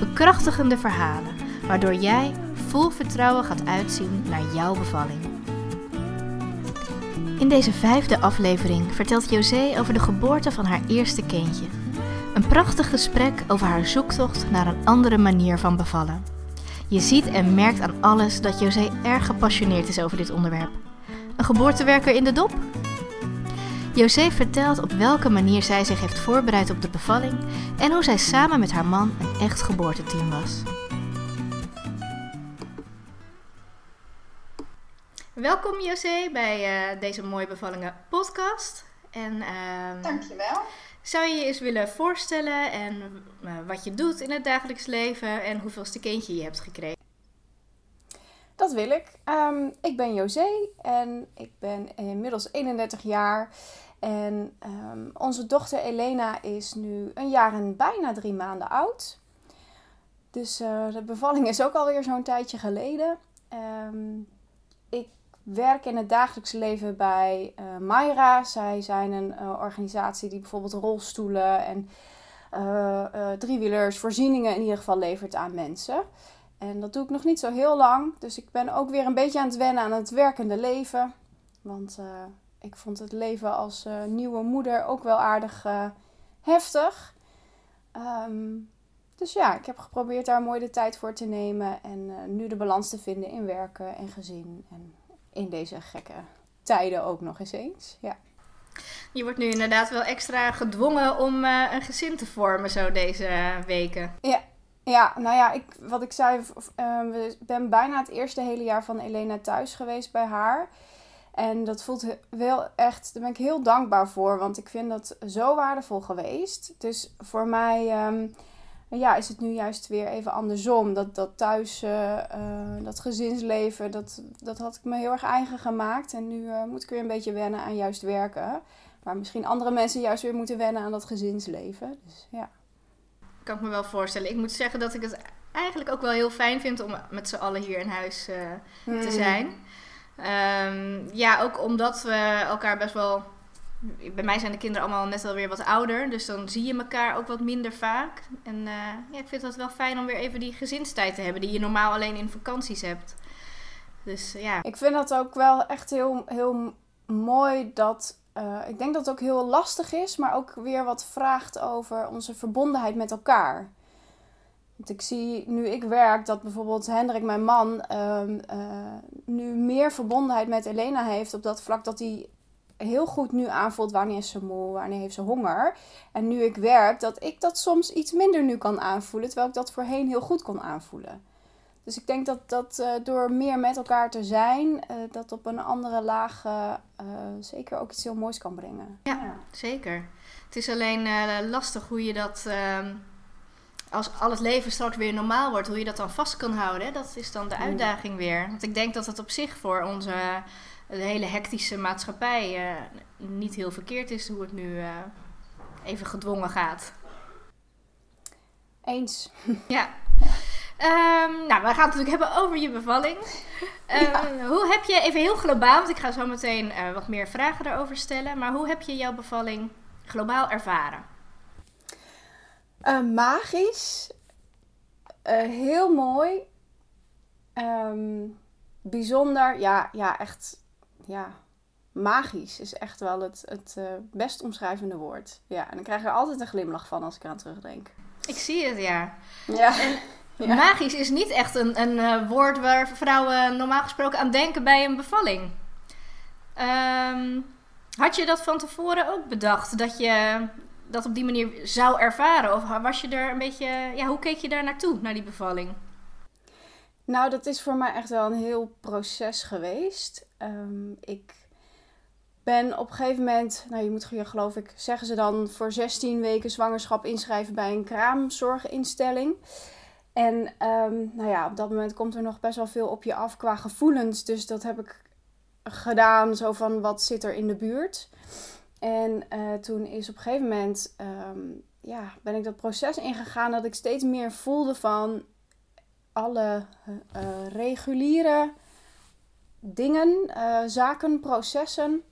Bekrachtigende verhalen, waardoor jij vol vertrouwen gaat uitzien naar jouw bevalling. In deze vijfde aflevering vertelt José over de geboorte van haar eerste kindje. Een prachtig gesprek over haar zoektocht naar een andere manier van bevallen. Je ziet en merkt aan alles dat José erg gepassioneerd is over dit onderwerp. Een geboortewerker in de dop? José vertelt op welke manier zij zich heeft voorbereid op de bevalling en hoe zij samen met haar man een echt geboorteteam was. Welkom José bij uh, deze mooie bevallingen podcast. En, uh, Dankjewel. Zou je je eens willen voorstellen en uh, wat je doet in het dagelijks leven en hoeveelste kindje je hebt gekregen? Dat wil ik. Um, ik ben José en ik ben inmiddels 31 jaar. En um, onze dochter Elena is nu een jaar en bijna drie maanden oud. Dus uh, de bevalling is ook alweer zo'n tijdje geleden. Um, ik werk in het dagelijks leven bij uh, Mayra. Zij zijn een uh, organisatie die bijvoorbeeld rolstoelen en driewielers, voorzieningen in ieder geval levert aan mensen. En dat doe ik nog niet zo heel lang. Dus ik ben ook weer een beetje aan het wennen aan het werkende leven. Want ik vond het leven als uh, nieuwe moeder ook wel aardig uh, heftig. Um, dus ja, ik heb geprobeerd daar mooi de tijd voor te nemen. En nu de balans te vinden in werken en gezin. En in deze gekke tijden ook nog eens eens. Ja. Je wordt nu inderdaad wel extra gedwongen om een gezin te vormen zo deze weken. Ja, ja, nou ja, ik, wat ik zei, uh, ik ben bijna het eerste hele jaar van Elena thuis geweest bij haar. En dat voelt wel echt, daar ben ik heel dankbaar voor, want ik vind dat zo waardevol geweest. Dus voor mij um, ja, is het nu juist weer even andersom. Dat, dat thuis, uh, uh, dat gezinsleven, dat, dat had ik me heel erg eigen gemaakt. En nu uh, moet ik weer een beetje wennen aan juist werken. Waar misschien andere mensen juist weer moeten wennen aan dat gezinsleven. Dus ja kan ik me wel voorstellen. Ik moet zeggen dat ik het eigenlijk ook wel heel fijn vind om met z'n allen hier in huis uh, mm. te zijn. Um, ja, ook omdat we elkaar best wel. Bij mij zijn de kinderen allemaal net wel weer wat ouder. Dus dan zie je elkaar ook wat minder vaak. En uh, ja, ik vind het wel fijn om weer even die gezinstijd te hebben. Die je normaal alleen in vakanties hebt. Dus ja. Ik vind dat ook wel echt heel, heel mooi dat uh, ik denk dat het ook heel lastig is, maar ook weer wat vraagt over onze verbondenheid met elkaar. Want ik zie nu ik werk dat bijvoorbeeld Hendrik, mijn man, uh, uh, nu meer verbondenheid met Elena heeft op dat vlak dat hij heel goed nu aanvoelt wanneer is ze moe, wanneer heeft ze honger. En nu ik werk, dat ik dat soms iets minder nu kan aanvoelen, terwijl ik dat voorheen heel goed kon aanvoelen. Dus ik denk dat, dat uh, door meer met elkaar te zijn, uh, dat op een andere laag zeker ook iets heel moois kan brengen. Ja, ja. zeker. Het is alleen lastig hoe je dat, ehm, als al het leven straks weer normaal wordt, hoe je dat dan vast kan houden. Dat is dan de uitdaging weer. Want ik denk dat het op zich voor onze de hele hectische maatschappij niet heel verkeerd is hoe het nu even gedwongen gaat. Eens. Ja. Um, nou, we gaan het natuurlijk hebben over je bevalling. Um, ja. Hoe heb je, even heel globaal, want ik ga zo meteen uh, wat meer vragen daarover stellen. Maar hoe heb je jouw bevalling globaal ervaren? Uh, magisch. Uh, heel mooi. Um, bijzonder. Ja, ja, echt. Ja, magisch is echt wel het, het best omschrijvende woord. Ja, en dan krijg je er altijd een glimlach van als ik eraan terugdenk. Ik zie het, ja. Ja. En ja. Magisch is niet echt een, een uh, woord waar vrouwen normaal gesproken aan denken bij een bevalling. Um, had je dat van tevoren ook bedacht? Dat je dat op die manier zou ervaren? Of was je er een beetje. Ja, hoe keek je daar naartoe, naar die bevalling? Nou, dat is voor mij echt wel een heel proces geweest. Um, ik ben op een gegeven moment, nou je moet je geloof ik, zeggen ze dan voor 16 weken zwangerschap inschrijven bij een kraamzorginstelling. En ehm, nou ja, op dat moment komt er nog best wel veel op je af qua gevoelens. Dus dat heb ik gedaan, zo van wat zit er in de buurt. En uh, toen is op een gegeven moment, ehm, ja, ben ik dat proces ingegaan dat ik steeds meer voelde van alle uh, reguliere dingen, zaken, processen.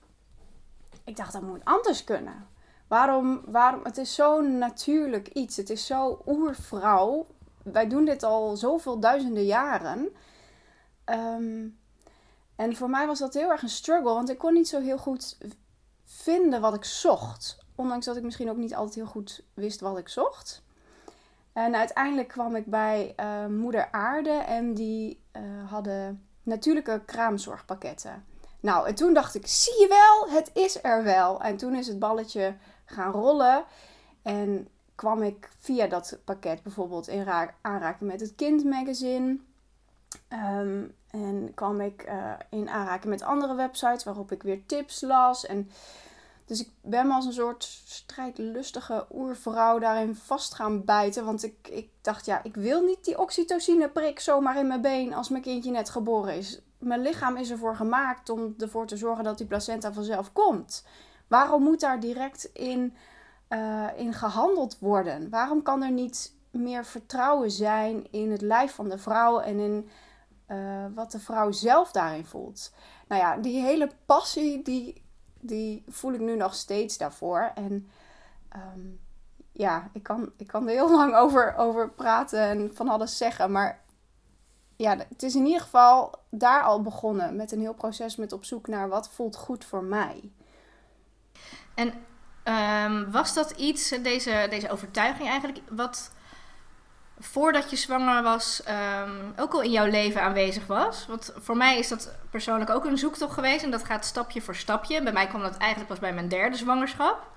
Ik dacht dat moet anders kunnen. Waarom, waarom, het is zo'n natuurlijk iets. Het is zo oervrouw. Wij doen dit al zoveel duizenden jaren. Um, en voor mij was dat heel erg een struggle, want ik kon niet zo heel goed vinden wat ik zocht. Ondanks dat ik misschien ook niet altijd heel goed wist wat ik zocht. En uiteindelijk kwam ik bij uh, Moeder Aarde en die uh, hadden natuurlijke kraamzorgpakketten. Nou, en toen dacht ik, zie je wel, het is er wel. En toen is het balletje gaan rollen. En kwam ik via dat pakket bijvoorbeeld in aanraking met het Kindmagazine. Um, en kwam ik uh, in aanraking met andere websites waarop ik weer tips las. En dus ik ben me als een soort strijdlustige oervrouw daarin vast gaan bijten. Want ik, ik dacht, ja, ik wil niet die oxytocine prik zomaar in mijn been als mijn kindje net geboren is. Mijn lichaam is ervoor gemaakt om ervoor te zorgen dat die placenta vanzelf komt. Waarom moet daar direct in, uh, in gehandeld worden? Waarom kan er niet meer vertrouwen zijn in het lijf van de vrouw en in uh, wat de vrouw zelf daarin voelt. Nou ja, die hele passie, die, die voel ik nu nog steeds daarvoor. En um, ja, ik kan, ik kan er heel lang over, over praten en van alles zeggen. Maar ja, het is in ieder geval daar al begonnen met een heel proces met op zoek naar wat voelt goed voor mij. En um, was dat iets, deze, deze overtuiging eigenlijk, wat voordat je zwanger was um, ook al in jouw leven aanwezig was? Want voor mij is dat persoonlijk ook een zoektocht geweest. En dat gaat stapje voor stapje. Bij mij kwam dat eigenlijk pas bij mijn derde zwangerschap.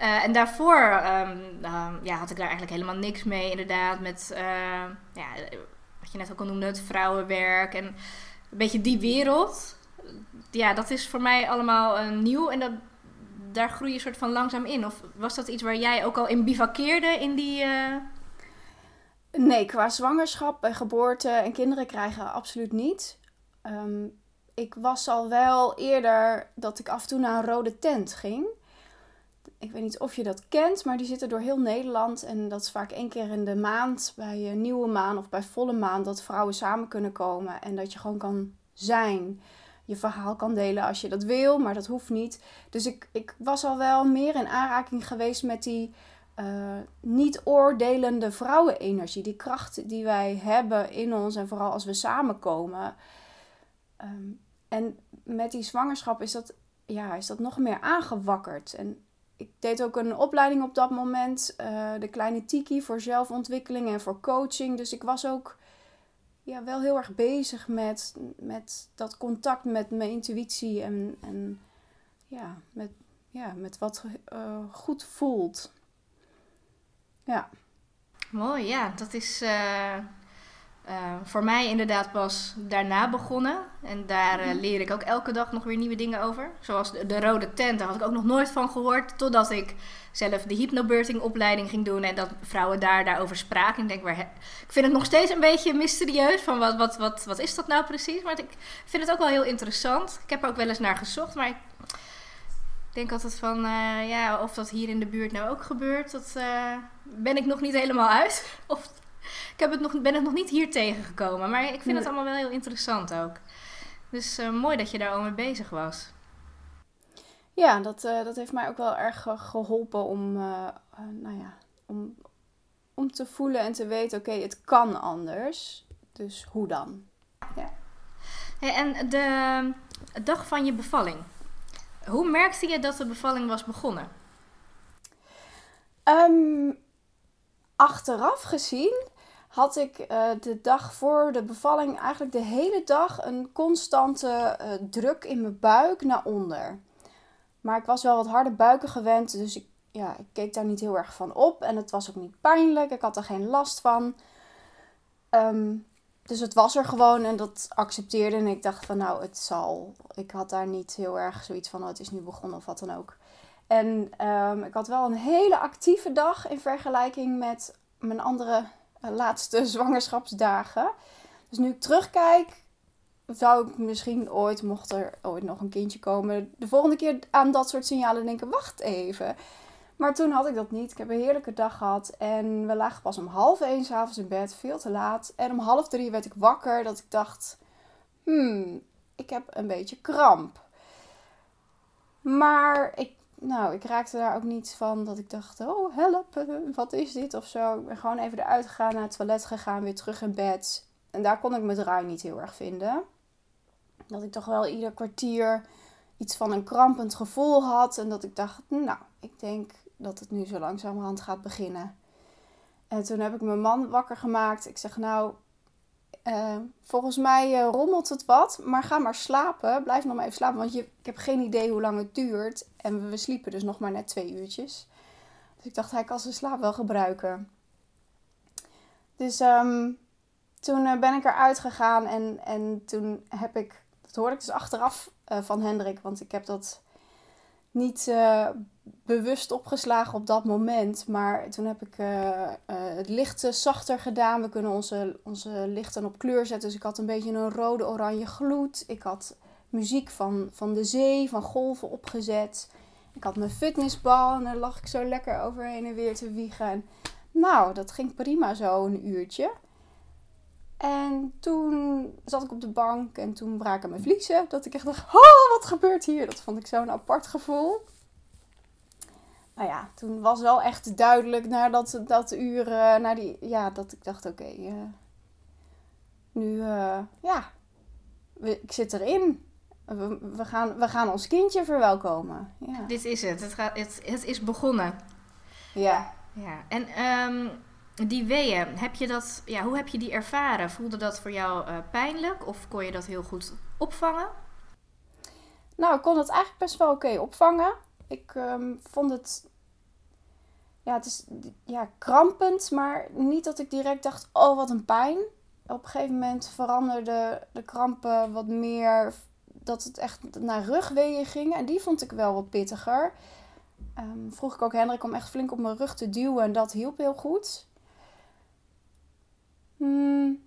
Uh, en daarvoor um, uh, ja, had ik daar eigenlijk helemaal niks mee, inderdaad. Met uh, ja, wat je net ook al noemde, het vrouwenwerk en een beetje die wereld. Ja, dat is voor mij allemaal nieuw en dat, daar groei je soort van langzaam in. Of was dat iets waar jij ook al in bivakkeerde in die Nee, qua zwangerschap en geboorte en kinderen krijgen absoluut niet. Um, ik was al wel eerder dat ik af en toe naar een rode tent ging. Ik weet niet of je dat kent, maar die zitten door heel Nederland. En dat is vaak één keer in de maand, bij een nieuwe maan of bij volle maan, dat vrouwen samen kunnen komen. En dat je gewoon kan zijn. Je verhaal kan delen als je dat wil, maar dat hoeft niet. Dus ik, ik was al wel meer in aanraking geweest met die uh, niet oordelende vrouwenenergie. Die kracht die wij hebben in ons en vooral als we samenkomen. Um, en met die zwangerschap is dat, ja, is dat nog meer aangewakkerd. En ik deed ook een opleiding op dat moment, uh, de kleine Tiki, voor zelfontwikkeling en voor coaching. Dus ik was ook ja, wel heel erg bezig met, met dat contact met mijn intuïtie en, en ja, met, ja, met wat uh, goed voelt. Ja. Mooi, ja. Dat is uh, uh, voor mij inderdaad pas daarna begonnen. En daar uh, leer ik ook elke dag nog weer nieuwe dingen over. Zoals de, de, rode tent, daar had ik ook nog nooit van gehoord. Totdat ik zelf de hypnobirthing opleiding ging doen. En dat vrouwen daar daarover spraken. Ik denk, waar, ik vind het nog steeds een beetje mysterieus. Van wat, wat, wat, wat is dat nou precies? Maar ik vind het ook wel heel interessant. Ik heb er ook wel eens naar gezocht. Maar ik denk altijd van, ja, of dat hier in de buurt nou ook gebeurt, dat ben ik nog niet helemaal uit. Of ik heb het nog, ben het nog niet hier tegengekomen. Maar ik vind het allemaal wel heel interessant ook. Dus uh, mooi dat je daar al mee bezig was. Ja, dat, dat heeft mij ook wel erg geholpen om, nou ja, om, om te voelen en te weten, oké, okay, het kan anders. Dus hoe dan? Ja. Hey, en de dag van je bevalling, hoe merkte je dat de bevalling was begonnen? Um, achteraf gezien had ik uh, de dag voor de bevalling eigenlijk de hele dag een constante uh, druk in mijn buik naar onder. Maar ik was wel wat harde buiken gewend, dus ik, ja, ik keek daar niet heel erg van op. En het was ook niet pijnlijk, ik had er geen last van. Um, dus het was er gewoon en dat accepteerde. En ik dacht van nou, het zal. Ik had daar niet heel erg zoiets van, oh, het is nu begonnen of wat dan ook. En um, ik had wel een hele actieve dag in vergelijking met mijn andere laatste zwangerschapsdagen. Dus nu ik terugkijk, zou ik misschien ooit, mocht er ooit nog een kindje komen, de volgende keer aan dat soort signalen denken: wacht even. Maar toen had ik dat niet. Ik heb een heerlijke dag gehad. En we lagen pas om half één s'avonds in bed, veel te laat. En om half drie werd ik wakker dat ik dacht: hmm, ik heb een beetje kramp. Maar ik, nou, ik raakte daar ook niet van dat ik dacht: oh help, wat is dit of zo. Ik ben gewoon even eruit gegaan, naar het toilet gegaan, weer terug in bed. En daar kon ik mijn draai niet heel erg vinden. Dat ik toch wel ieder kwartier iets van een krampend gevoel had. En dat ik dacht, nou, ik denk dat het nu zo langzamerhand gaat beginnen. En toen heb ik mijn man wakker gemaakt. Ik zeg, nou, uh, volgens mij uh, rommelt het wat, maar ga maar slapen. Blijf nog maar even slapen, want je, ik heb geen idee hoe lang het duurt. En we, sliepen dus nog maar net twee uurtjes. Dus ik dacht, hij kan zijn slaap wel gebruiken. Dus um, toen uh, ben ik eruit gegaan en, en toen heb ik, dat hoorde ik dus achteraf van Hendrik, want ik heb dat niet bewust opgeslagen op dat moment. Maar toen heb ik uh, uh, het licht zachter gedaan. We kunnen onze, onze lichten op kleur zetten. Dus ik had een beetje een rode-oranje gloed. Ik had muziek van, van de zee, van golven opgezet. Ik had mijn fitnessbal en daar lag ik zo lekker overheen en weer te wiegen. En, nou, dat ging prima zo, een uurtje. En toen zat ik op de bank en toen braken mijn vliezen. Dat ik echt dacht, oh, wat gebeurt hier? Dat vond ik zo'n apart gevoel. Nou ja, toen was wel echt duidelijk na dat, dat uur, uh, naar die, ja, dat ik dacht, oké, okay, uh, nu, uh, ja, we, ik zit erin. We, we, gaan, we gaan ons kindje verwelkomen. Ja. Dit is het. Het, gaat, het, het is begonnen. Ja. Ja, en um, die weeën, heb je dat, ja, hoe heb je die ervaren? Voelde dat voor jou uh, pijnlijk of kon je dat heel goed opvangen? Nou, ik kon het eigenlijk best wel oké okay opvangen. Ik um, vond het, ja, het is ja, krampend, maar niet dat ik direct dacht, oh wat een pijn. Op een gegeven moment veranderde de krampen wat meer, dat het echt naar rugweeën ging. En die vond ik wel wat pittiger. Um, vroeg ik ook Hendrik om echt flink op mijn rug te duwen en dat hielp heel goed. Hmm,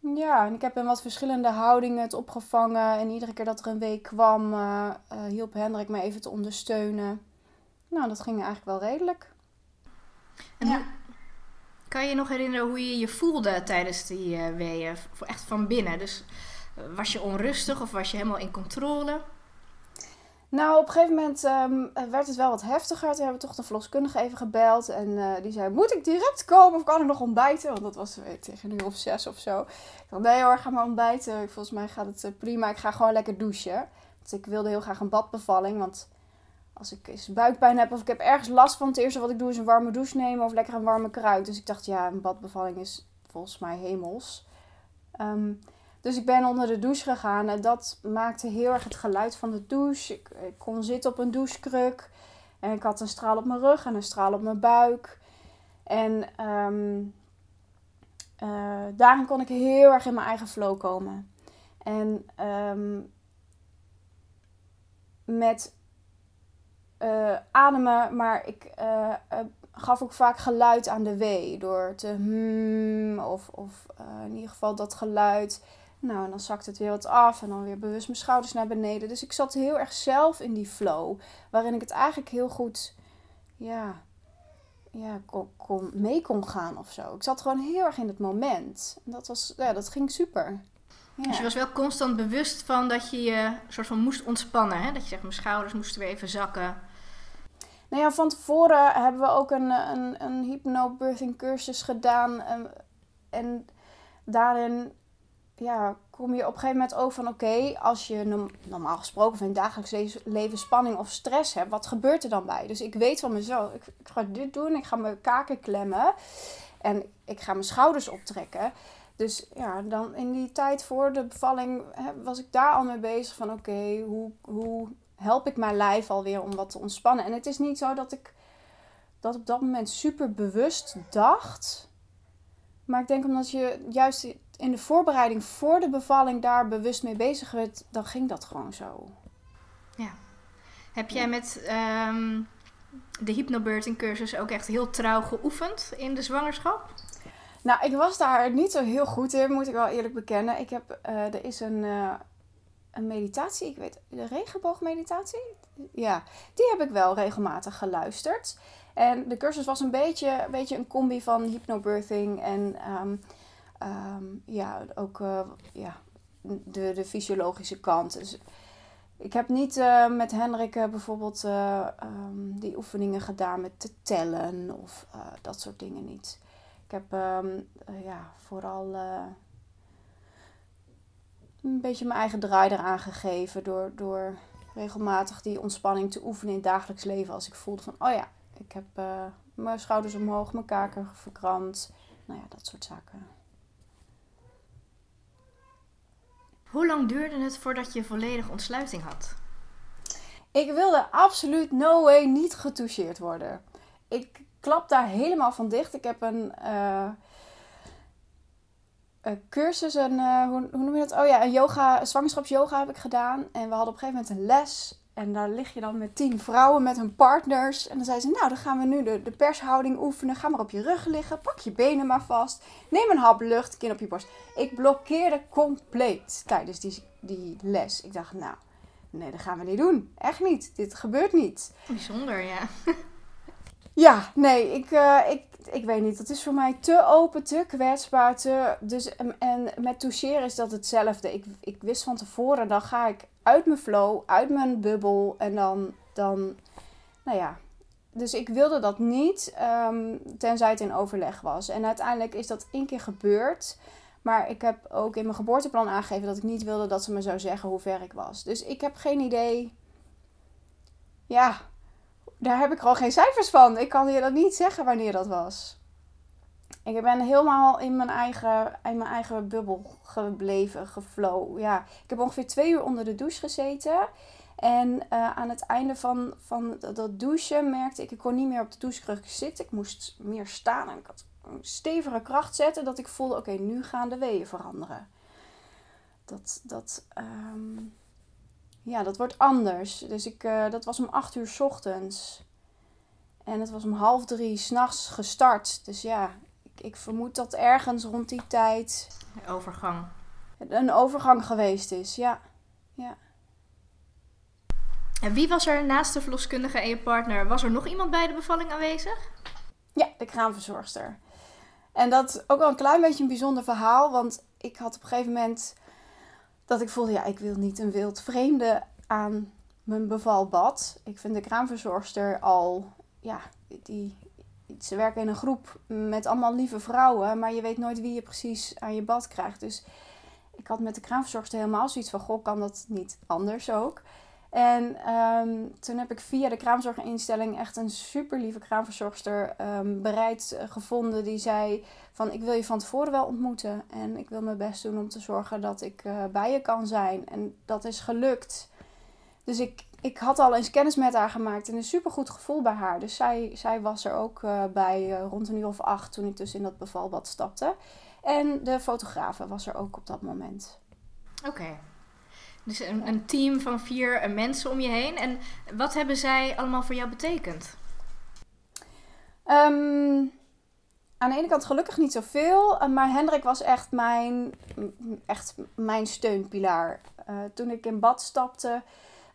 ja, en ik heb in wat verschillende houdingen het opgevangen. En iedere keer dat er een week kwam, uh, uh, hielp Hendrik me even te ondersteunen. Nou, dat ging eigenlijk wel redelijk. En ja. kan je je nog herinneren hoe je je voelde tijdens die uh, weeën? Echt van binnen. Dus was je onrustig of was je helemaal in controle? Nou, op een gegeven moment um, werd het wel wat heftiger. Toen hebben we toch de verloskundige even gebeld. En uh, die zei, moet ik direct komen of kan ik nog ontbijten? Want dat was weet, tegen uur of zes of zo. Ik dacht, nee hoor, ga maar ontbijten. Volgens mij gaat het prima. Ik ga gewoon lekker douchen. Want ik wilde heel graag een badbevalling. Want als ik eens buikpijn heb of ik heb ergens last van... Het eerste wat ik doe is een warme douche nemen of lekker een warme kruid. Dus ik dacht, ja, een badbevalling is volgens mij hemels. Um, dus ik ben onder de douche gegaan en dat maakte heel erg het geluid van de douche. Ik, kon zitten op een douchekruk en ik had een straal op mijn rug en een straal op mijn buik. En um, uh, daarin kon ik heel erg in mijn eigen flow komen. En um, met uh, ademen, maar ik uh, gaf ook vaak geluid aan de wee door te hmm of, of in ieder geval dat geluid. Nou, en dan zakt het weer wat af en dan weer bewust mijn schouders naar beneden. Dus ik zat heel erg zelf in die flow, waarin ik het eigenlijk heel goed, ja, ja kon, kon, mee kon gaan of zo. Ik zat gewoon heel erg in het moment. En dat, was, ja, dat ging super. Dus je was wel constant bewust van dat je je soort van moest ontspannen. Hè? Dat je zegt, mijn schouders moesten weer even zakken. Nou ja, van tevoren hebben we ook een, een, een hypnobirthing cursus gedaan. En, en daarin ja, kom je op een gegeven moment ook van oké, als je normaal gesproken van het dagelijks leven spanning of stress hebt, wat gebeurt er dan bij? Dus ik weet van mezelf, ik, ik ga dit doen, ik ga mijn kaken klemmen en ik ga mijn schouders optrekken. Dus ja, dan in die tijd voor de bevalling was ik daar al mee bezig van oké, hoe, hoe help ik mijn lijf alweer om wat te ontspannen? En het is niet zo dat ik dat op dat moment super bewust dacht. Maar ik denk omdat je juist in de voorbereiding voor de bevalling daar bewust mee bezig werd, dan ging dat gewoon zo. Ja. Heb jij met um, de hypnobirthing cursus ook echt heel trouw geoefend in de zwangerschap? Nou, ik was daar niet zo heel goed in, moet ik wel eerlijk bekennen. Ik heb, uh, er is een, uh, een meditatie, ik weet, de regenboogmeditatie? Ja, die heb ik wel regelmatig geluisterd. En de cursus was een beetje, een, beetje een combi van hypnobirthing en um, um, ja, ook uh, ja, de, de fysiologische kant. Dus ik heb niet uh, met Hendrik uh, bijvoorbeeld um, die oefeningen gedaan met te tellen of dat soort dingen niet. Ik heb ja, vooral een beetje mijn eigen draai eraan gegeven door, door regelmatig die ontspanning te oefenen in het dagelijks leven. Als ik voelde van, oh ja, ik heb uh, mijn schouders omhoog, mijn kaken verkrampt. Nou ja, dat soort zaken. Hoe lang duurde het voordat je volledig ontsluiting had? Ik wilde absoluut no way niet getoucheerd worden. Ik klap daar helemaal van dicht. Ik heb een, uh, een cursus, een, uh, hoe, hoe, noem je dat? Oh ja, een yoga, zwangerschapsyoga heb ik gedaan. En we hadden op een gegeven moment een les. En daar lig je dan met tien vrouwen met hun partners. En dan zei ze, nou dan gaan we nu de, de pershouding oefenen. Ga maar op je rug liggen. Pak je benen maar vast. Neem een hap lucht. Kin op je borst. Ik blokkeerde compleet tijdens die, die les. Ik dacht, nou, nee dat gaan we niet doen. Echt niet. Dit gebeurt niet. Bijzonder, ja. ja, nee, ik, uh, ik, ik weet niet. Dat is voor mij te open, te kwetsbaar. Te, dus, en met toucheren is dat hetzelfde. Ik, ik wist van tevoren, dan ga ik uit mijn flow, uit mijn bubbel. En dan, dan nou ja. Dus ik wilde dat niet, um, tenzij het in overleg was. En uiteindelijk is dat één keer gebeurd. Maar ik heb ook in mijn geboorteplan aangegeven dat ik niet wilde dat ze me zou zeggen hoe ver ik was. Dus ik heb geen idee. Ja, daar heb ik gewoon geen cijfers van. Ik kan je dat niet zeggen wanneer dat was. Ik ben helemaal in mijn eigen, in mijn eigen bubbel gebleven, geflow. Ja, ik heb ongeveer twee uur onder de douche gezeten. En uh, aan het einde van, van dat douchen merkte ik, ik kon niet meer op de douchekruk zitten. Ik moest meer staan en ik had een stevige kracht zetten. Dat ik voelde, oké, nu gaan de weeën veranderen. Dat, dat, um, ja, dat wordt anders. Dus ik, uh, dat was om acht uur s ochtends. En het was om half drie s'nachts gestart. Dus ja, ik vermoed dat ergens rond die tijd. Overgang. Een overgang geweest is, ja. ja. En wie was er naast de verloskundige en je partner? Was er nog iemand bij de bevalling aanwezig? Ja, de kraamverzorgster. En dat is ook wel een klein beetje een bijzonder verhaal. Want ik had op een gegeven moment dat ik voelde, ja, ik wil niet een wild vreemde aan mijn bevalbad. Ik vind de kraamverzorgster al, ja, die, ze werken in een groep met allemaal lieve vrouwen, maar je weet nooit wie je precies aan je bad krijgt. Dus ik had met de kraamverzorgster helemaal zoiets van, goh, kan dat niet anders ook? En um, toen heb ik via de kraamzorginstelling echt een super lieve kraamverzorgster um, bereid uh, gevonden. Die zei van ik wil je van tevoren wel ontmoeten. En ik wil mijn best doen om te zorgen dat ik uh, bij je kan zijn. En dat is gelukt. Dus ik, ik had al eens kennis met haar gemaakt en een super goed gevoel bij haar. Dus zij, zij was er ook uh, bij rond een uur of acht toen ik dus in dat bevalbad stapte. En de fotografe was er ook op dat moment. Oké. Dus een, een, team van vier eh, mensen om je heen. En wat hebben zij allemaal voor jou betekend? Um, aan de ene kant gelukkig niet zoveel. Maar Hendrik was echt mijn, echt mijn steunpilaar. Uh, toen ik in bad stapte,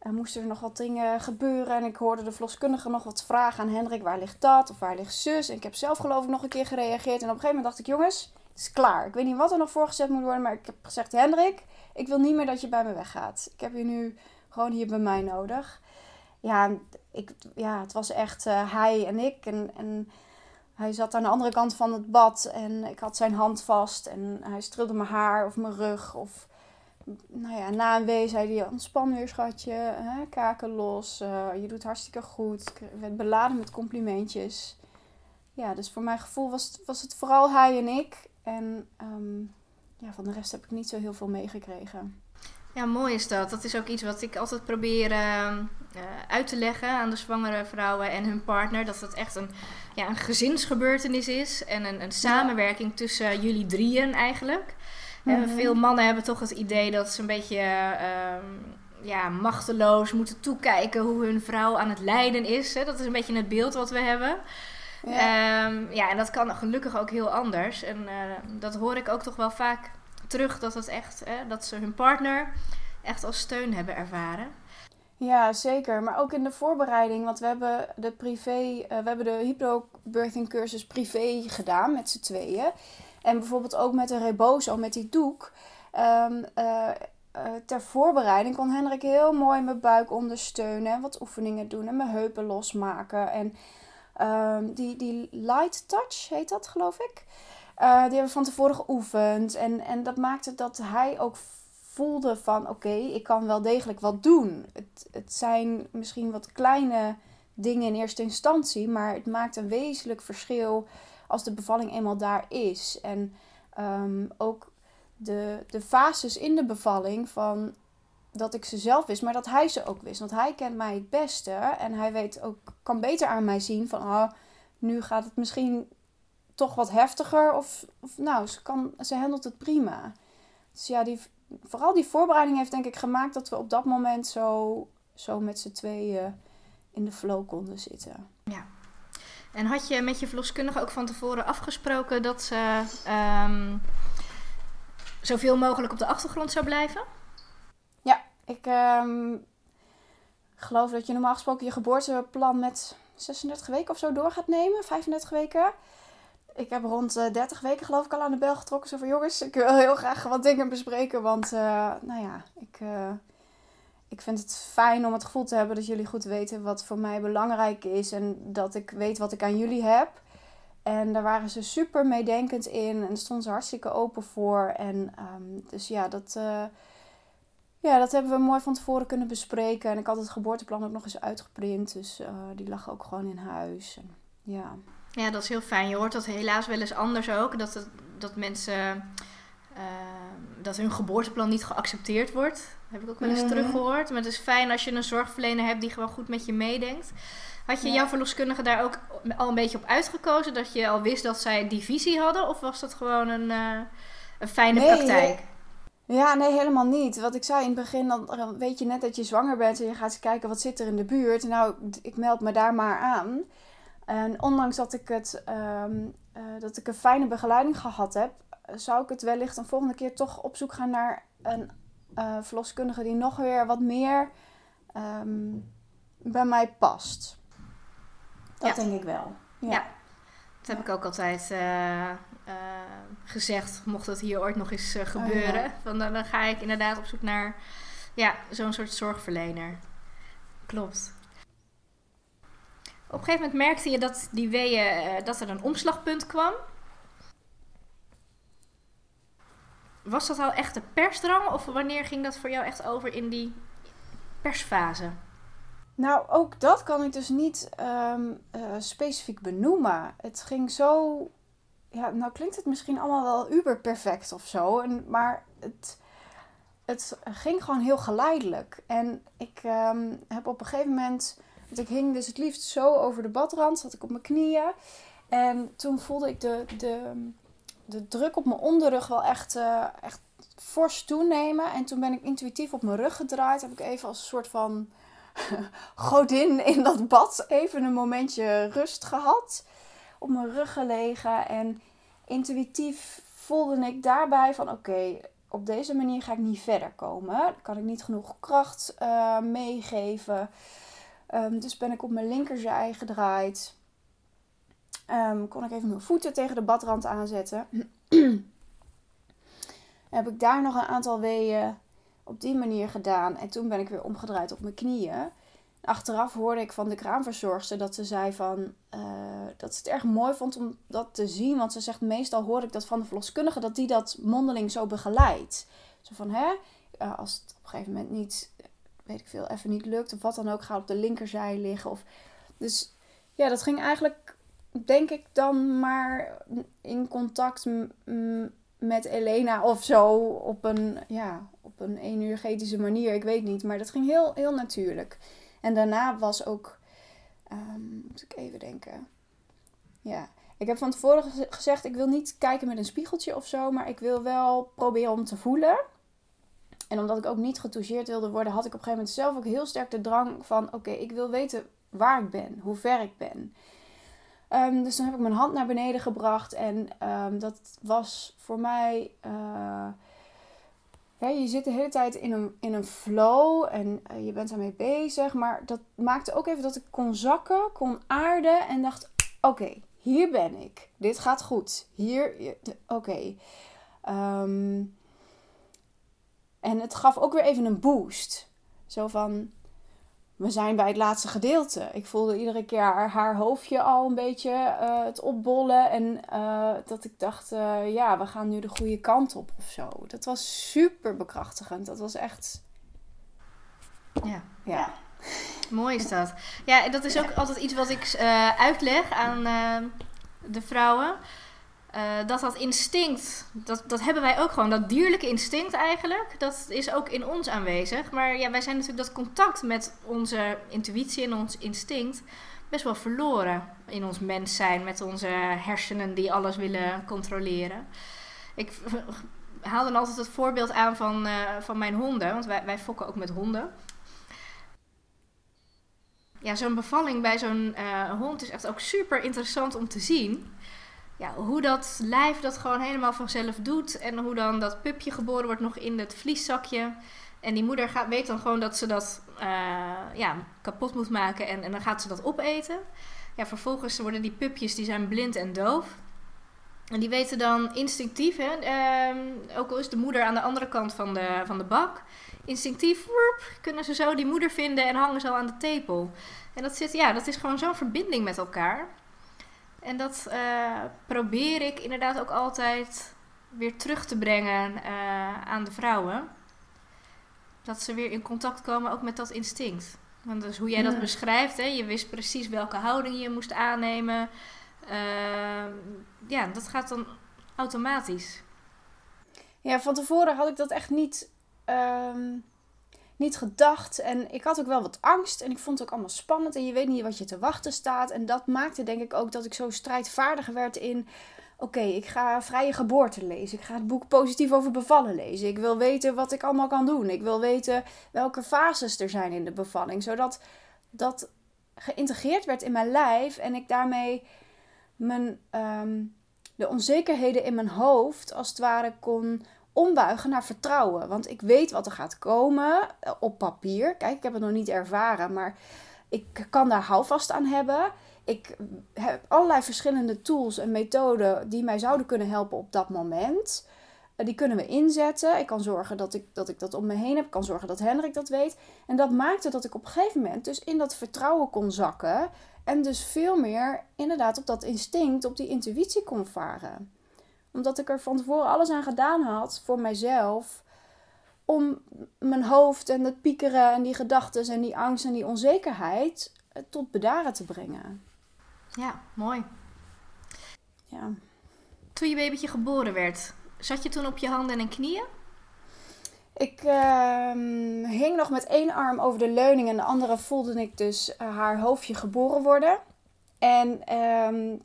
uh, moesten er nog wat dingen gebeuren. En ik hoorde de verloskundige nog wat vragen aan Hendrik. Waar ligt dat? Of waar ligt zus? En ik heb zelf geloof ik nog een keer gereageerd. En op een gegeven moment dacht ik, jongens, het is klaar. Ik weet niet wat er nog voorgezet moet worden. Maar ik heb gezegd, Hendrik, ik wil niet meer dat je bij me weggaat. Ik heb je nu gewoon hier bij mij nodig. Ja, ik, ja het was echt uh, hij en ik. En, en hij zat aan de andere kant van het bad. En ik had zijn hand vast. En hij streelde mijn haar of mijn rug. Of nou ja, na een wee zei hij, ontspan weer schatje, hè? kaken los, uh, je doet hartstikke goed. Ik werd beladen met complimentjes. Ja, dus voor mijn gevoel was het, was het vooral hij en ik. En um, ja, van de rest heb ik niet zo heel veel meegekregen. Ja, mooi is dat. Dat is ook iets wat ik altijd probeer uh, uit te leggen aan de zwangere vrouwen en hun partner. Dat het echt een, ja, een gezinsgebeurtenis is en een, een samenwerking tussen jullie drieën eigenlijk. Mm veel mannen hebben toch het idee dat ze een beetje uh, ja, machteloos moeten toekijken hoe hun vrouw aan het lijden is. Hè? Dat is een beetje het beeld wat we hebben. Ja. Ehm, ja, en dat kan gelukkig ook heel anders. En dat hoor ik ook toch wel vaak terug, dat, het echt, dat ze hun partner echt als steun hebben ervaren. Ja, zeker. Maar ook in de voorbereiding, want we hebben de privé, uh, we hebben de hypnobirthing cursus privé gedaan met z'n tweeën. En bijvoorbeeld ook met de rebozo, met die doek. Um, uh, ter voorbereiding kon Hendrik heel mooi mijn buik ondersteunen. En wat oefeningen doen en mijn heupen losmaken. En um, die, die light touch heet dat, geloof ik. Uh, die hebben we van tevoren geoefend. En, en dat maakte dat hij ook voelde van oké, ik kan wel degelijk wat doen. Het, het zijn misschien wat kleine dingen in eerste instantie, maar het maakt een wezenlijk verschil als de bevalling eenmaal daar is. En um, ook de, de fases in de bevalling van dat ik ze zelf wist, maar dat hij ze ook wist. Want hij kent mij het beste en hij weet ook, kan beter aan mij zien van oh, nu gaat het misschien toch wat heftiger. Of, of nou, ze, kan, ze handelt het prima. Dus ja, die, vooral die voorbereiding heeft denk ik gemaakt dat we op dat moment zo, zo met z'n tweeën in de flow konden zitten. Ja. En had je met je verloskundige ook van tevoren afgesproken dat ze um, zoveel mogelijk op de achtergrond zou blijven? Ik um, geloof dat je normaal gesproken je geboorteplan met 36 weken of zo door gaat nemen, 35 weken ik heb rond uh, eh, 30 weken geloof ik al aan de bel getrokken. Zo van jongens, ik wil heel graag wat dingen bespreken. Want uh, nou ja, ik, uh, ik vind het fijn om het gevoel te hebben dat jullie goed weten wat voor mij belangrijk is. En dat ik weet wat ik aan jullie heb. En daar waren ze super meedenkend in. En stonden ze hartstikke open voor. En um, dus ja, dat, ja, dat hebben we mooi van tevoren kunnen bespreken. En ik had het geboorteplan ook nog eens uitgeprint. Dus die lag ook gewoon in huis. En, ja. Ja, dat is heel fijn. Je hoort dat helaas wel eens anders ook. Dat, het, dat mensen. Uh, dat hun geboorteplan niet geaccepteerd wordt. heb ik ook wel eens mm teruggehoord. Maar het is fijn als je een zorgverlener hebt die gewoon goed met je meedenkt. Had je jouw verloskundige daar ook al een beetje op uitgekozen? Dat je al wist dat zij die visie hadden? Of was dat gewoon een, uh, een fijne nee, praktijk? Ja, nee, helemaal niet. Wat ik zei in het begin, dan weet je net dat je zwanger bent en je gaat eens kijken wat zit er in de buurt. Nou, ik meld me daar maar aan. En ondanks dat ik, het, ehm, eh, dat ik een fijne begeleiding gehad heb, zou ik het wellicht een volgende keer toch op zoek gaan naar een uh, verloskundige die nog weer wat meer ehm, bij mij past. Dat denk ik wel. Ja. ja. dat heb ik ook altijd uh, gezegd, mocht dat hier ooit nog eens gebeuren. Oh, Van, dan, dan ga ik inderdaad op zoek naar ja, zo'n soort zorgverlener. Klopt. Op een gegeven moment merkte je dat die weeën, uh, dat er een omslagpunt kwam. Was dat al echt de persdrang of wanneer ging dat voor jou echt over in die persfase? Nou, ook dat kan ik dus niet um, uh, specifiek benoemen. Het ging zo. Ja, nou klinkt het misschien allemaal wel uber perfect of zo. En, maar het, het ging gewoon heel geleidelijk. En ik um, heb op een gegeven moment want ik hing dus het liefst zo over de badrand, zat ik op mijn knieën. En toen voelde ik de, de, de druk op mijn onderrug wel echt, uh, echt fors toenemen. En toen ben ik intuïtief op mijn rug gedraaid. Heb ik even als een soort van godin in dat bad even een momentje rust gehad. Op mijn rug gelegen. En intuïtief voelde ik daarbij van oké, op deze manier ga ik niet verder komen. Dan kan ik niet genoeg kracht uh, meegeven. Um, dus ben ik op mijn linkerzij gedraaid. Um, kon ik even mijn voeten tegen de badrand aanzetten. heb ik daar nog een aantal weeën op die manier gedaan. En toen ben ik weer omgedraaid op mijn knieën. Achteraf hoorde ik van de kraamverzorgster dat ze zei van, uh, dat ze het erg mooi vond om dat te zien. Want ze zegt, meestal hoor ik dat van de verloskundige, dat die dat mondeling zo begeleidt. Zo van, hè, als het op een gegeven moment niet weet ik veel, even niet lukt. Of wat dan ook, ga op de linkerzij liggen. Of... Dus ja, dat ging eigenlijk, denk ik, dan maar in contact met Elena of zo. Op een, ja, op een energetische manier. Ik weet niet. Maar dat ging heel, heel natuurlijk. En daarna was ook, um, moet ik even denken. Ja, ik heb van tevoren gezegd, ik wil niet kijken met een spiegeltje of zo. Maar ik wil wel proberen om te voelen. En omdat ik ook niet getoucheerd wilde worden, had ik op een gegeven moment zelf ook heel sterk de drang van: oké, ik wil weten waar ik ben, hoe ver ik ben. Ehm, dus toen heb ik mijn hand naar beneden gebracht. En ehm, dat was voor mij. Uh, je zit de hele tijd in een, in een flow en uh, je bent daarmee bezig. Maar dat maakte ook even dat ik kon zakken, kon aarden en dacht: oké, hier ben ik. Dit gaat goed. Hier, oké. Ehm, en het gaf ook weer even een boost. Zo van, we zijn bij het laatste gedeelte. Ik voelde iedere keer haar, haar hoofdje al een beetje uh, het opbollen. En uh, dat ik dacht, uh, ja, we gaan nu de goede kant op of zo. Dat was super bekrachtigend. Dat was echt... Ja. ja. Mooi is dat. Ja, dat is ook altijd iets wat ik uitleg aan de vrouwen. Uh, dat dat instinct, dat, dat hebben wij ook gewoon. Dat dierlijke instinct eigenlijk, dat is ook in ons aanwezig. Maar ja, wij zijn natuurlijk dat contact met onze intuïtie en ons instinct best wel verloren in ons mens zijn. Met onze hersenen die alles willen controleren. Ik haal dan altijd het voorbeeld aan van, uh, van mijn honden, want wij, wij fokken ook met honden. Ja, zo'n bevalling bij zo'n uh, hond is echt ook super interessant om te zien ja, hoe dat lijf dat gewoon helemaal vanzelf doet. En hoe dan dat pupje geboren wordt nog in het vlieszakje. En die moeder gaat, weet dan gewoon dat ze dat uh, ja, kapot moet maken. En, en dan gaat ze dat opeten. Ja, vervolgens worden die pupjes die zijn blind en doof. En die weten dan instinctief, hè, uh, ook al is de moeder aan de andere kant van de, van de bak, instinctief kunnen ze zo die moeder vinden en hangen ze al aan de tepel. En dat, zit, ja, dat is gewoon zo'n verbinding met elkaar. En dat uh, probeer ik inderdaad ook altijd weer terug te brengen uh, aan de vrouwen. Dat ze weer in contact komen ook met dat instinct. Want dus hoe jij dat beschrijft, hè, je wist precies welke houding je moest aannemen. Uh, ja, dat gaat dan automatisch. Ja, van tevoren had ik dat echt niet. Um niet gedacht. En ik had ook wel wat angst. En ik vond het ook allemaal spannend. En je weet niet wat je te wachten staat. En dat maakte denk ik ook dat ik zo strijdvaardig werd in. Oké, ik ga vrije geboorte lezen. Ik ga het boek positief over bevallen lezen. Ik wil weten wat ik allemaal kan doen. Ik wil weten welke fases er zijn in de bevalling. Zodat dat geïntegreerd werd in mijn lijf. En ik daarmee mijn, um, de onzekerheden in mijn hoofd als het ware kon ombuigen naar vertrouwen. Want ik weet wat er gaat komen eh, op papier. Kijk, ik heb het nog niet ervaren, maar ik kan daar houvast aan hebben. Ik heb allerlei verschillende tools en methoden die mij zouden kunnen helpen op dat moment. Eh, die kunnen we inzetten. Ik kan zorgen dat ik, dat ik dat om me heen heb. Ik kan zorgen dat Hendrik dat weet. En dat maakte dat ik op een gegeven moment dus in dat vertrouwen kon zakken. En dus veel meer inderdaad op dat instinct, op die intuïtie kon varen omdat ik er van tevoren alles aan gedaan had voor mijzelf. Om mijn hoofd en het piekeren en die gedachten en die angst en die onzekerheid eh, tot bedaren te brengen. Ja, mooi. Ja. Toen je babytje geboren werd, zat je toen op je handen en knieën? Ik uh, hing nog met één arm over de leuning en de andere voelde ik dus uh, haar hoofdje geboren worden. En uh,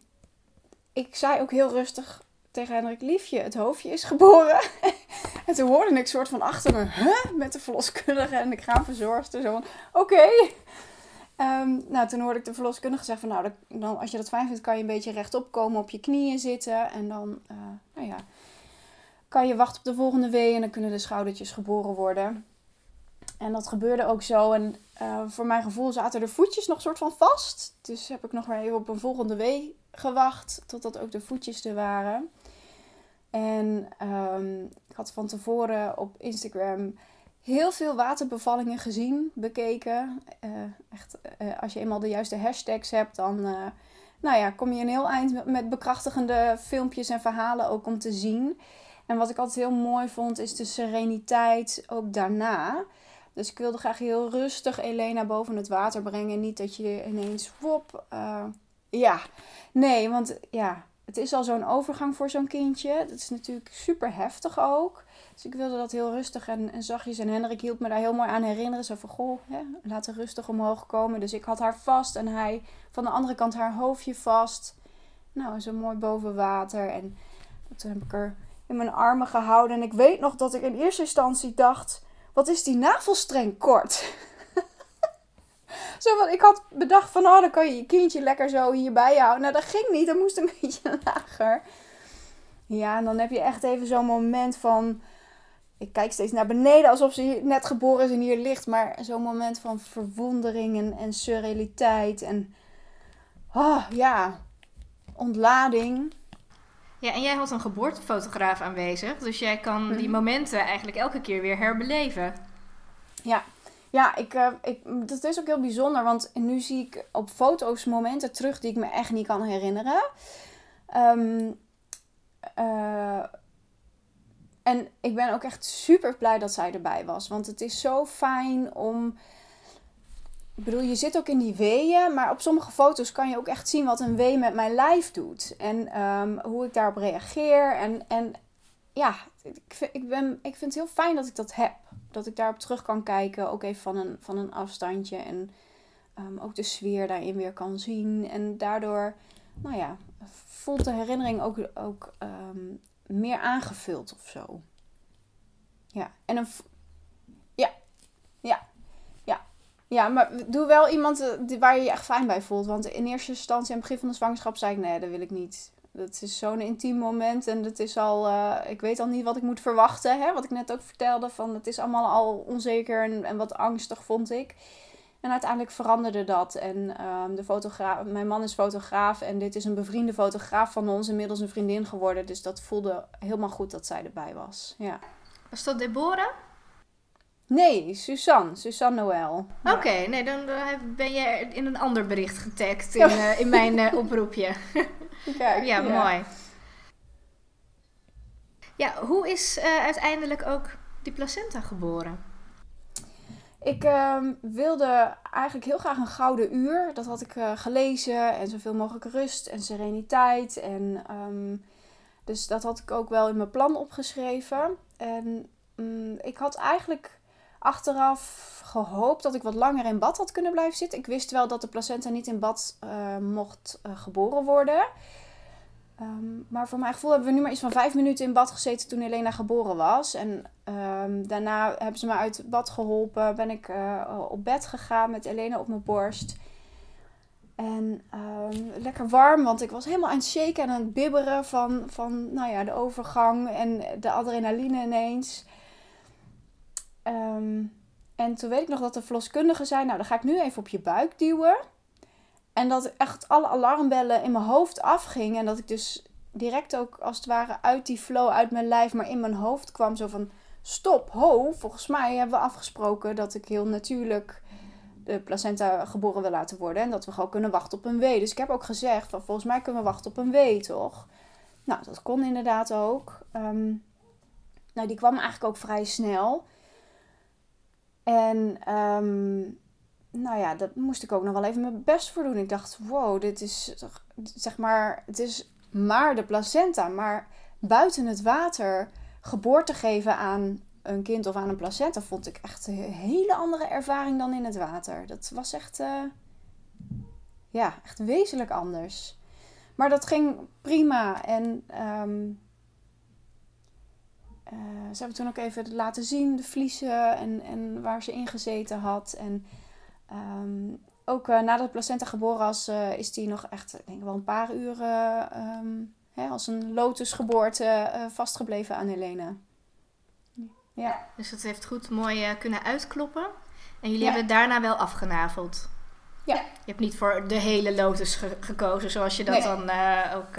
ik zei ook heel rustig tegen Hendrik Liefje, het hoofdje is geboren. en toen hoorde ik soort van achter me, huh? Met de verloskundige en de kraamverzorgster. Zo van, oké. Ehm, nou, toen hoorde ik de verloskundige zeggen van, nou, dan, als je dat fijn vindt, kan je een beetje rechtop komen, op je knieën zitten. En dan, uh, nou ja, kan je wachten op de volgende wee en dan kunnen de schoudertjes geboren worden. En dat gebeurde ook zo. En uh, voor mijn gevoel zaten de voetjes nog soort van vast. Dus heb ik nog maar even op een volgende wee gewacht totdat ook de voetjes er waren. En um, ik had van tevoren op Instagram heel veel waterbevallingen gezien, bekeken. Uh, echt, uh, als je eenmaal de juiste hashtags hebt, dan uh, nou ja, kom je een heel eind met bekrachtigende filmpjes en verhalen ook om te zien. En wat ik altijd heel mooi vond, is de sereniteit ook daarna. Dus ik wilde graag heel rustig Elena boven het water brengen. Niet dat je ineens, wop, ja, nee, want ja, het is al zo'n overgang voor zo'n kindje. Dat is natuurlijk super heftig ook. Dus ik wilde dat heel rustig en, en zachtjes. En Hendrik hield me daar heel mooi aan herinneren. Zo van, goh, hè, laat er rustig omhoog komen. Dus ik had haar vast en hij van de andere kant haar hoofdje vast. Nou, zo mooi boven water. En toen heb ik er in mijn armen gehouden. En ik weet nog dat ik in eerste instantie dacht... Wat is die navelstreng kort? Zo van, ik had bedacht van, oh, dan kan je je kindje lekker zo hierbij houden. Nou, dat ging niet. Dat moest een beetje lager. Ja, en dan heb je echt even zo'n moment van... Ik kijk steeds naar beneden alsof ze net geboren is en hier ligt. Maar zo'n moment van verwondering en, en surrealiteit. En oh, ja, ontlading. Ja, en jij had een geboortefotograaf aanwezig. Dus jij kan die momenten eigenlijk elke keer weer herbeleven. Ja, ja ik, uh, ik, dat is ook heel bijzonder. Want nu zie ik op foto's momenten terug die ik me echt niet kan herinneren. Um, uh, en ik ben ook echt super blij dat zij erbij was. Want het is zo fijn om. Ik bedoel, je zit ook in die weeën, maar op sommige foto's kan je ook echt zien wat een wee met mijn lijf doet. En um, hoe ik daarop reageer. En, en ja, ik ik, ben, ik vind het heel fijn dat ik dat heb. Dat ik daarop terug kan kijken, ook even van een, van een afstandje. En um, ook de sfeer daarin weer kan zien. En daardoor, nou ja, voelt de herinnering ook, ook um, meer aangevuld of zo. Ja, en een. Ja, ja, ja. Ja, maar doe wel iemand eh, waar je je echt fijn bij voelt. Want in eerste instantie, aan het begin van de zwangerschap, zei ik: nee, dat wil ik niet. Dat is zo'n intiem moment en het is al, uh, ik weet al niet wat ik moet verwachten. Hè? Wat ik net ook vertelde, van het is allemaal al onzeker en, en wat angstig vond ik. En uiteindelijk veranderde dat. En um, de fotograaf, mijn man is fotograaf en dit is een bevriende fotograaf van ons, inmiddels een vriendin geworden. Dus dat voelde helemaal goed dat zij erbij was. Ja. Was dat Deborah? Nee, Suzanne. Suzanne Noël. Ja. Oké, nee, dan ben je in een ander bericht getagd in, uh, in mijn uh, oproepje. Kijk, ja, ja, mooi. Ja, hoe is uh, uiteindelijk ook die placenta geboren? Ik um, wilde eigenlijk heel graag een gouden uur. Dat had ik uh, gelezen. En zoveel mogelijk rust en sereniteit. En, um, dus dat had ik ook wel in mijn plan opgeschreven. En um, ik had eigenlijk achteraf gehoopt dat ik wat langer in bad had kunnen blijven zitten. Ik wist wel dat de placenta niet in bad uh, mocht uh, geboren worden. Um, maar voor mijn gevoel hebben we nu maar iets van vijf minuten in bad gezeten toen Elena geboren was. En um, daarna hebben ze me uit bad geholpen. Ben ik uh, op bed gegaan met Elena op mijn borst. En um, lekker warm, want ik was helemaal aan het shaken en aan het bibberen van, van nou ja, de overgang en de adrenaline ineens. En toen weet ik nog dat de verloskundige zei, nou dan ga ik nu even op je buik duwen. En dat echt alle alarmbellen in mijn hoofd afgingen. En dat ik dus direct ook als het ware uit die flow, uit mijn lijf, maar in mijn hoofd kwam. Zo van, stop, ho, volgens mij hebben we afgesproken dat ik heel natuurlijk de placenta geboren wil laten worden. En dat we gewoon kunnen wachten op een wee. Dus ik heb ook gezegd, van, volgens mij kunnen we wachten op een wee, toch? Nou, dat kon inderdaad ook. Um, nou, die kwam eigenlijk ook vrij snel. En um, nou ja, dat moest ik ook nog wel even mijn best voor doen. Ik dacht, wow, dit is zeg maar, het is maar de placenta. Maar buiten het water geboorte geven aan een kind of aan een placenta vond ik echt een hele andere ervaring dan in het water. Dat was echt, uh, ja, echt wezenlijk anders. Maar dat ging prima. En um, uh, ze hebben toen ook even laten zien, de vliezen en, en waar ze in gezeten had. En Um, ook uh, nadat de placenta geboren was, uh, is die nog echt, ik denk wel een paar uren um, hè, als een lotusgeboorte vastgebleven aan Helena. Ja. Dus het heeft goed mooi kunnen uitkloppen. En jullie ja. hebben daarna wel afgenaveld. Ja. Je hebt niet voor de hele lotus ge gekozen, zoals je dat nee. dan ook...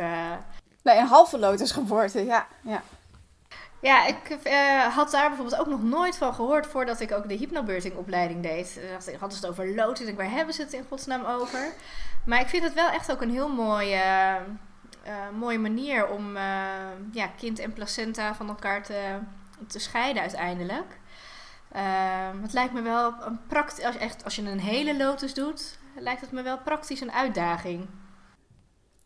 Nee, een halve lotusgeboorte, ja. ja. Ja, ik uh, had daar bijvoorbeeld ook nog nooit van gehoord voordat ik ook de hypnobirthing opleiding deed. Ik had het over lood. Ik waar hebben ze het in godsnaam over? Maar ik vind het wel echt ook een heel mooie, uh, mooie manier om uh, ja, kind en placenta van elkaar te, te scheiden uiteindelijk. het lijkt me wel een praktisch, als, echt, als je een hele lotus doet, lijkt het me wel praktisch een uitdaging.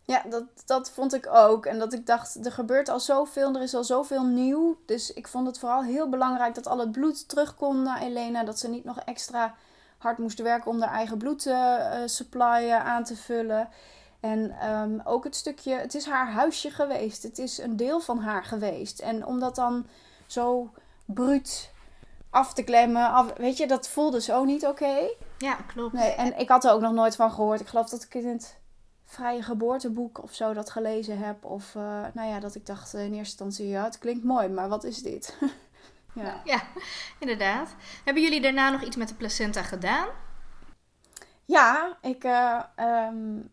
Ja, dat, dat vond ik ook. En dat ik dacht, er gebeurt al zoveel, er is al zoveel nieuw. Dus ik vond het vooral heel belangrijk dat al het bloed terug kon naar Elena. Dat ze niet nog extra hard moest werken om haar eigen bloedsupply uh, aan te vullen. En um, ook het stukje, het is haar huisje geweest. Het is een deel van haar geweest. En om dat dan zo bruut af te klemmen, af, weet je, dat voelde zo niet oké. Okay. Ja, klopt. Nee, en ik had er ook nog nooit van gehoord. Ik geloof dat ik in het vrije geboorteboek of zo dat gelezen heb. Of uh, nou ja, dat ik dacht in eerste instantie, ja, het klinkt mooi, maar wat is dit? ja. ja, inderdaad. Hebben jullie daarna nog iets met de placenta gedaan? Ja, ik uh, um,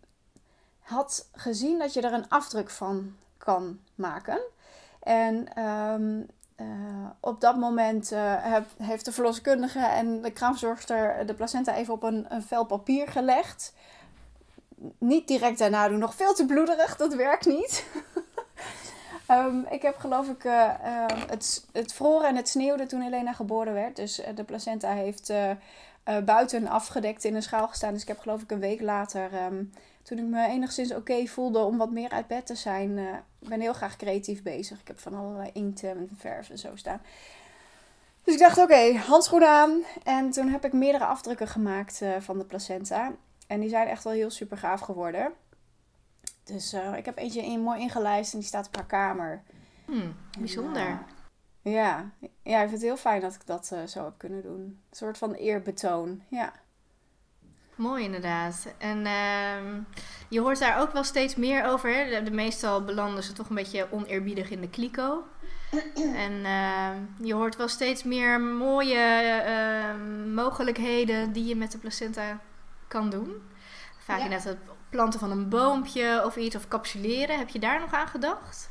had gezien dat je er een afdruk van kan maken. En um, uh, op dat moment uh, heb, heeft de verloskundige en de kraamzorgster de placenta even op een, een vel papier gelegd. Niet direct daarna doen, nog veel te bloederig, dat werkt niet. um, ik heb geloof ik, uh, het, het vroren en het sneeuwde toen Helena geboren werd. Dus de placenta heeft buiten afgedekt in een schaal gestaan. Dus ik heb geloof ik een week later um, toen ik me enigszins oké voelde om wat meer uit bed te zijn, uh, ben heel graag creatief bezig. Ik heb van allerlei inkten en verf en zo staan. Dus ik dacht, oké, handschoenen aan. En toen heb ik meerdere afdrukken gemaakt van de placenta. En die zijn echt wel heel super gaaf geworden. Dus uh, ik heb eentje in, mooi ingelijst en die staat op haar kamer. Hmm, bijzonder. En, ja. ja, ik vind het heel fijn dat ik dat zo heb kunnen doen. Een soort van eerbetoon, ja. Mooi inderdaad. En uh, je hoort daar ook wel steeds meer over. Hè? De, de, meestal belanden ze toch een beetje oneerbiedig in de kliko. En uh, je hoort wel steeds meer mooie uh, mogelijkheden die je met de placenta kan doen. Vaak ja. net het planten van een boompje of iets, of capsuleren. Heb je daar nog aan gedacht?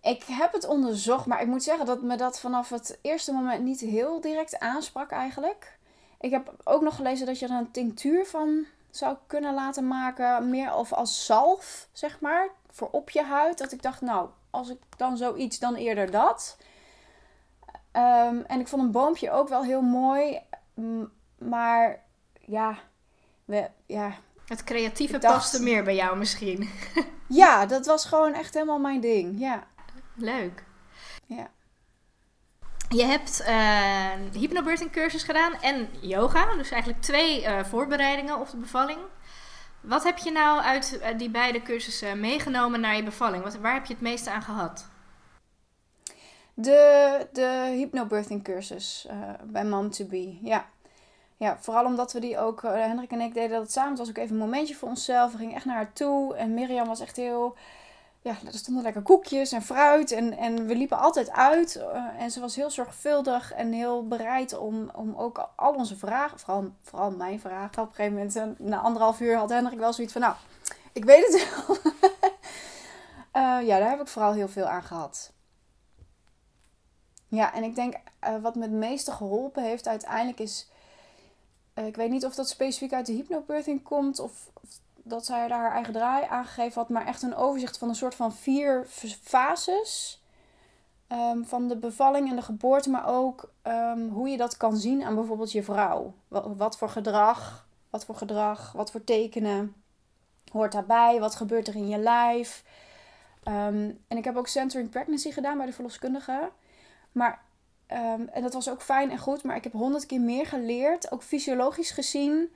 Ik heb het onderzocht, maar ik moet zeggen dat me dat vanaf het eerste moment niet heel direct aansprak eigenlijk. Ik heb ook nog gelezen dat je er een tinctuur van zou kunnen laten maken. Meer of als zalf, zeg maar. Voor op je huid. Dat ik dacht, nou, als ik dan zoiets, dan eerder dat. Um, en ik vond een boompje ook wel heel mooi. Maar ja, we, ja. Het creatieve dacht, paste meer bij jou misschien. ja, dat was gewoon echt helemaal mijn ding. Ja. Leuk. Ja. Je hebt uh, hypnobirthing cursus gedaan en yoga. Dus eigenlijk twee uh, voorbereidingen op de bevalling. Wat heb je nou uit uh, die beide cursussen meegenomen naar je bevalling? Wat, waar heb je het meeste aan gehad? De, de hypnobirthing cursus bij Mom to Be, ja. Ja, vooral omdat we die ook, Hendrik en ik deden dat samen. Het was ook even een momentje voor onszelf. We gingen echt naar haar toe. En Mirjam was echt heel ja, er stonden lekker koekjes en fruit. En, en we liepen altijd uit. Uh, en ze was heel zorgvuldig en heel bereid om, om ook al onze vragen, vooral, vooral mijn vragen. Op een gegeven moment, na anderhalf uur, had Hendrik wel zoiets van: Nou, ik weet het wel. uh, ja, daar heb ik vooral heel veel aan gehad. Ja, en ik denk wat me het meeste geholpen heeft uiteindelijk is. Ik weet niet of dat specifiek uit de hypnobirthing komt of, of dat zij daar haar eigen draai aangegeven had, maar echt een overzicht van een soort van vier fases. Um, van de bevalling en de geboorte, maar ook um, hoe je dat kan zien aan bijvoorbeeld je vrouw. Wat, voor gedrag, wat voor gedrag, wat voor tekenen hoort daarbij, wat gebeurt er in je lijf. Um, en ik heb ook centering pregnancy gedaan bij de verloskundige. Maar, en dat was ook fijn en goed, maar ik heb honderd keer meer geleerd, ook fysiologisch gezien.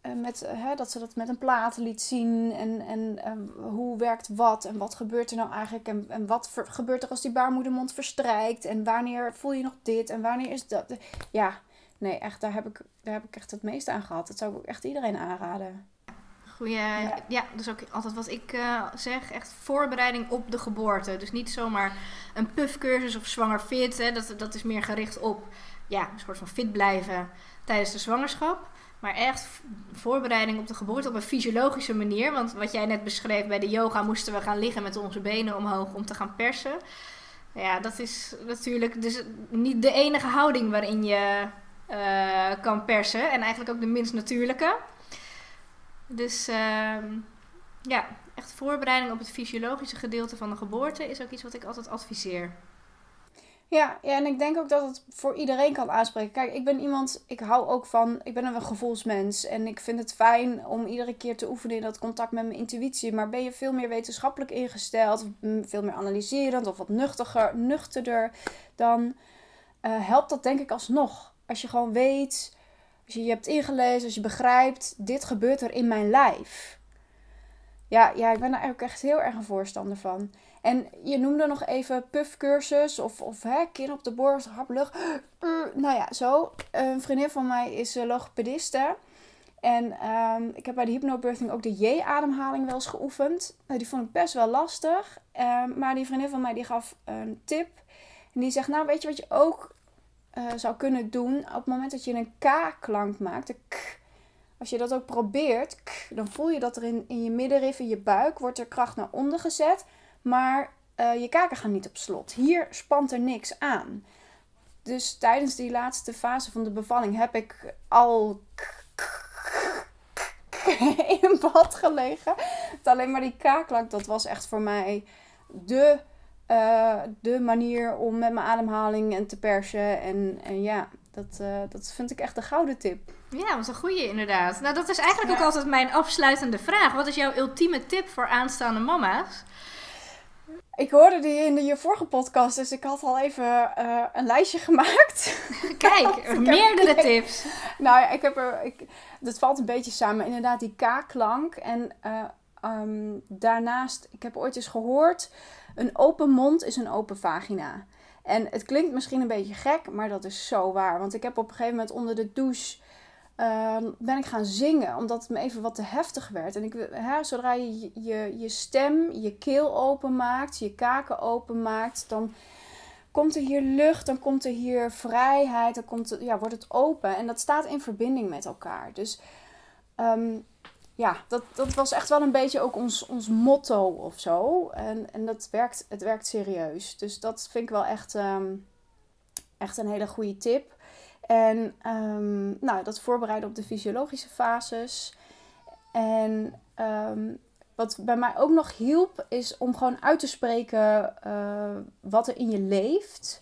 Eh, met, hè, dat ze dat met een plaat liet zien. En, en uh, hoe werkt wat en wat gebeurt er nou eigenlijk. En, en wat gebeurt er als die baarmoedermond verstrijkt. En wanneer voel je nog dit en wanneer is dat. Ja, nee, echt, daar heb ik, daar heb ik echt het meeste aan gehad. Dat zou ik ook echt iedereen aanraden. Goeie, ja. ja, dus ook altijd wat ik uh, zeg, echt voorbereiding op de geboorte. Dus niet zomaar een puffcursus of zwanger fit. Hè, dat, dat is meer gericht op ja, een soort van fit blijven tijdens de zwangerschap. Maar echt voorbereiding op de geboorte op een fysiologische manier. Want wat jij net beschreef, bij de yoga moesten we gaan liggen met onze benen omhoog om te gaan persen. Ja, dat is natuurlijk dus niet de enige houding waarin je uh, kan persen. En eigenlijk ook de minst natuurlijke. Dus uh, ja, echt voorbereiding op het fysiologische gedeelte van de geboorte is ook iets wat ik altijd adviseer. Ja, ja, en ik denk ook dat het voor iedereen kan aanspreken. Kijk, ik ben iemand, ik hou ook van, ik ben een gevoelsmens. En ik vind het fijn om iedere keer te oefenen in dat contact met mijn intuïtie. Maar ben je veel meer wetenschappelijk ingesteld, veel meer analyserend of wat nuchtiger, nuchterder, dan uh, helpt dat denk ik alsnog. Als je gewoon weet, als je hebt ingelezen, als je begrijpt, dit gebeurt er in mijn lijf. Ja, ja, ik ben daar ook echt heel erg een voorstander van. En je noemde nog even puffcursus of, of hè, op de borst, haplucht. nou ja, zo. Een vriendin van mij is logopediste. En ehm, ik heb bij de hypnobirthing ook de J-ademhaling wel eens geoefend. Nou, die vond ik best wel lastig. Um, maar die vriendin van mij die gaf een tip. En die zegt, nou weet je wat je ook uh, zou kunnen doen? Op het moment dat je een K-klank maakt, de k, als je dat ook probeert, dan voel je dat er in, in je middenrif, in je buik, wordt er kracht naar onder gezet. Maar uh, je kaken gaan niet op slot. Hier spant er niks aan. Dus tijdens die laatste fase van de bevalling heb ik al in bad gelegen. Het alleen maar die kaaklak, dat was echt voor mij de, uh, de manier om met mijn ademhaling en te persen. En, en ja, dat, uh, dat vind ik echt een gouden tip. Ja, wat een goede inderdaad. Nou, dat is eigenlijk ook altijd mijn afsluitende vraag. Wat is jouw ultieme tip voor aanstaande mama's? Ik hoorde die in de je vorige podcast, dus ik had al even uh, een lijstje gemaakt. Kijk, meerdere tips. Nou ja, ik heb er. Ik, dat valt een beetje samen. Inderdaad, die K-klank. En uh, um, daarnaast, ik heb ooit eens gehoord: een open mond is een open vagina. En het klinkt misschien een beetje gek, maar dat is zo waar. Want ik heb op een gegeven moment onder de douche uh, ben ik gaan zingen, omdat het me even wat te heftig werd. En ik, hè, zodra je, je je stem, je keel openmaakt, je kaken openmaakt, dan komt er hier lucht, dan komt er hier vrijheid, dan komt ja, wordt het open. En dat staat in verbinding met elkaar. Dus um, ja, dat, dat was echt wel een beetje ook ons, ons motto of zo. En, en dat werkt, het werkt serieus. Dus dat vind ik wel echt, um, echt een hele goede tip. En um, nou, dat voorbereiden op de fysiologische fases. En um, wat bij mij ook nog hielp, is om gewoon uit te spreken uh, wat er in je leeft.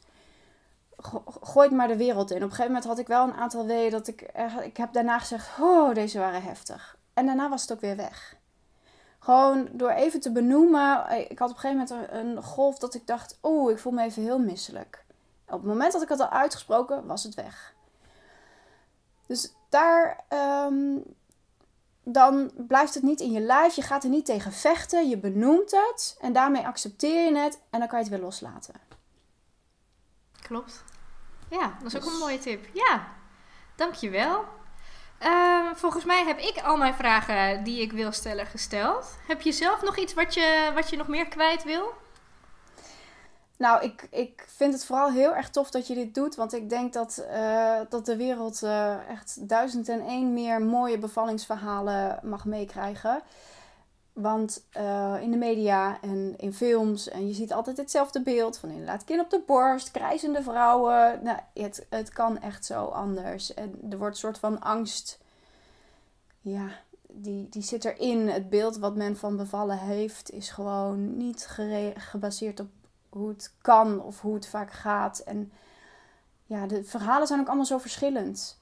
Gooi het maar de wereld in. Op een gegeven moment had ik wel een aantal weeën dat ik... Ik heb daarna gezegd, oh, deze waren heftig. En daarna was het ook weer weg. Gewoon door even te benoemen. Ik had op een gegeven moment een golf dat ik dacht, oh, ik voel me even heel misselijk. Op het moment dat ik het al uitgesproken, was het weg. Dus daar, um, dan blijft het niet in je lijf. Je gaat er niet tegen vechten. Je benoemt het. En daarmee accepteer je het. En dan kan je het weer loslaten. Klopt. Ja, dat is ook dus... een mooie tip. Ja, dankjewel. Uh, volgens mij heb ik al mijn vragen die ik wil stellen gesteld. Heb je zelf nog iets wat je, wat je nog meer kwijt wil? Nou, ik, ik vind het vooral heel erg tof dat je dit doet. Want ik denk dat, uh, dat de wereld uh, echt duizend en één meer mooie bevallingsverhalen mag meekrijgen. Want uh, in de media en in films, en je ziet altijd hetzelfde beeld van inderdaad kind op de borst, krijzende vrouwen. Nou, het, het kan echt zo anders. En er wordt een soort van angst, ja, die, die zit erin. Het beeld wat men van bevallen heeft is gewoon niet gebaseerd op hoe het kan of hoe het vaak gaat. En ja, de verhalen zijn ook allemaal zo verschillend.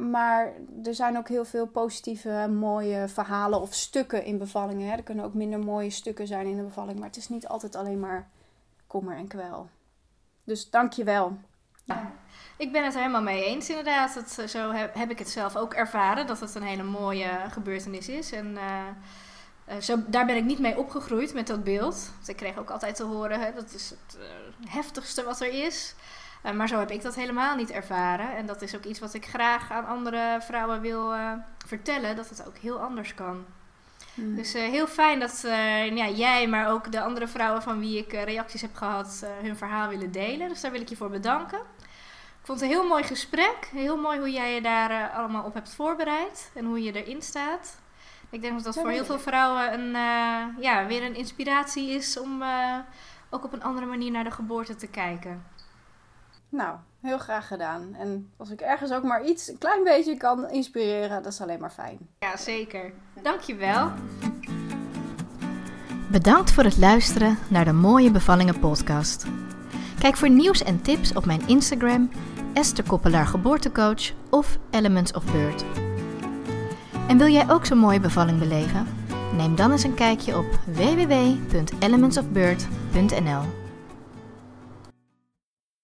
Maar er zijn ook heel veel positieve, mooie verhalen of stukken in bevallingen. Hè. Er kunnen ook minder mooie stukken zijn in de bevalling. Maar het is niet altijd alleen maar kommer en kwel. Dus dank je wel. Ik ben het er helemaal mee eens, inderdaad. Het, zo heb, heb, ik het zelf ook ervaren dat het een hele mooie gebeurtenis is. En uh, uh, zo, daar ben ik niet mee opgegroeid met dat beeld. Ik kreeg ook altijd te horen, hè, dat is het heftigste wat er is. Uh, maar zo heb ik dat helemaal niet ervaren. En dat is ook iets wat ik graag aan andere vrouwen wil vertellen, dat het ook heel anders kan. Mm. Dus heel fijn dat ja, jij, maar ook de andere vrouwen van wie ik reacties heb gehad, hun verhaal willen delen. Dus daar wil ik je voor bedanken. Ik vond het een heel mooi gesprek. Heel mooi hoe jij je daar allemaal op hebt voorbereid en hoe je erin staat. Ik denk dat dat voor heel veel vrouwen een, ja, weer een inspiratie is om ook op een andere manier naar de geboorte te kijken. Nou, heel graag gedaan. En als ik ergens ook maar iets, een klein beetje kan inspireren, dat is alleen maar fijn. Ja, zeker. Dankjewel. Bedankt voor het luisteren naar de Mooie Bevallingen podcast. Kijk voor nieuws en tips op mijn Instagram, Esther Koppelaar Geboortecoach of Elements of Birth. En wil jij ook zo'n mooie bevalling beleven? Neem dan eens een kijkje op www.elementsofbird.nl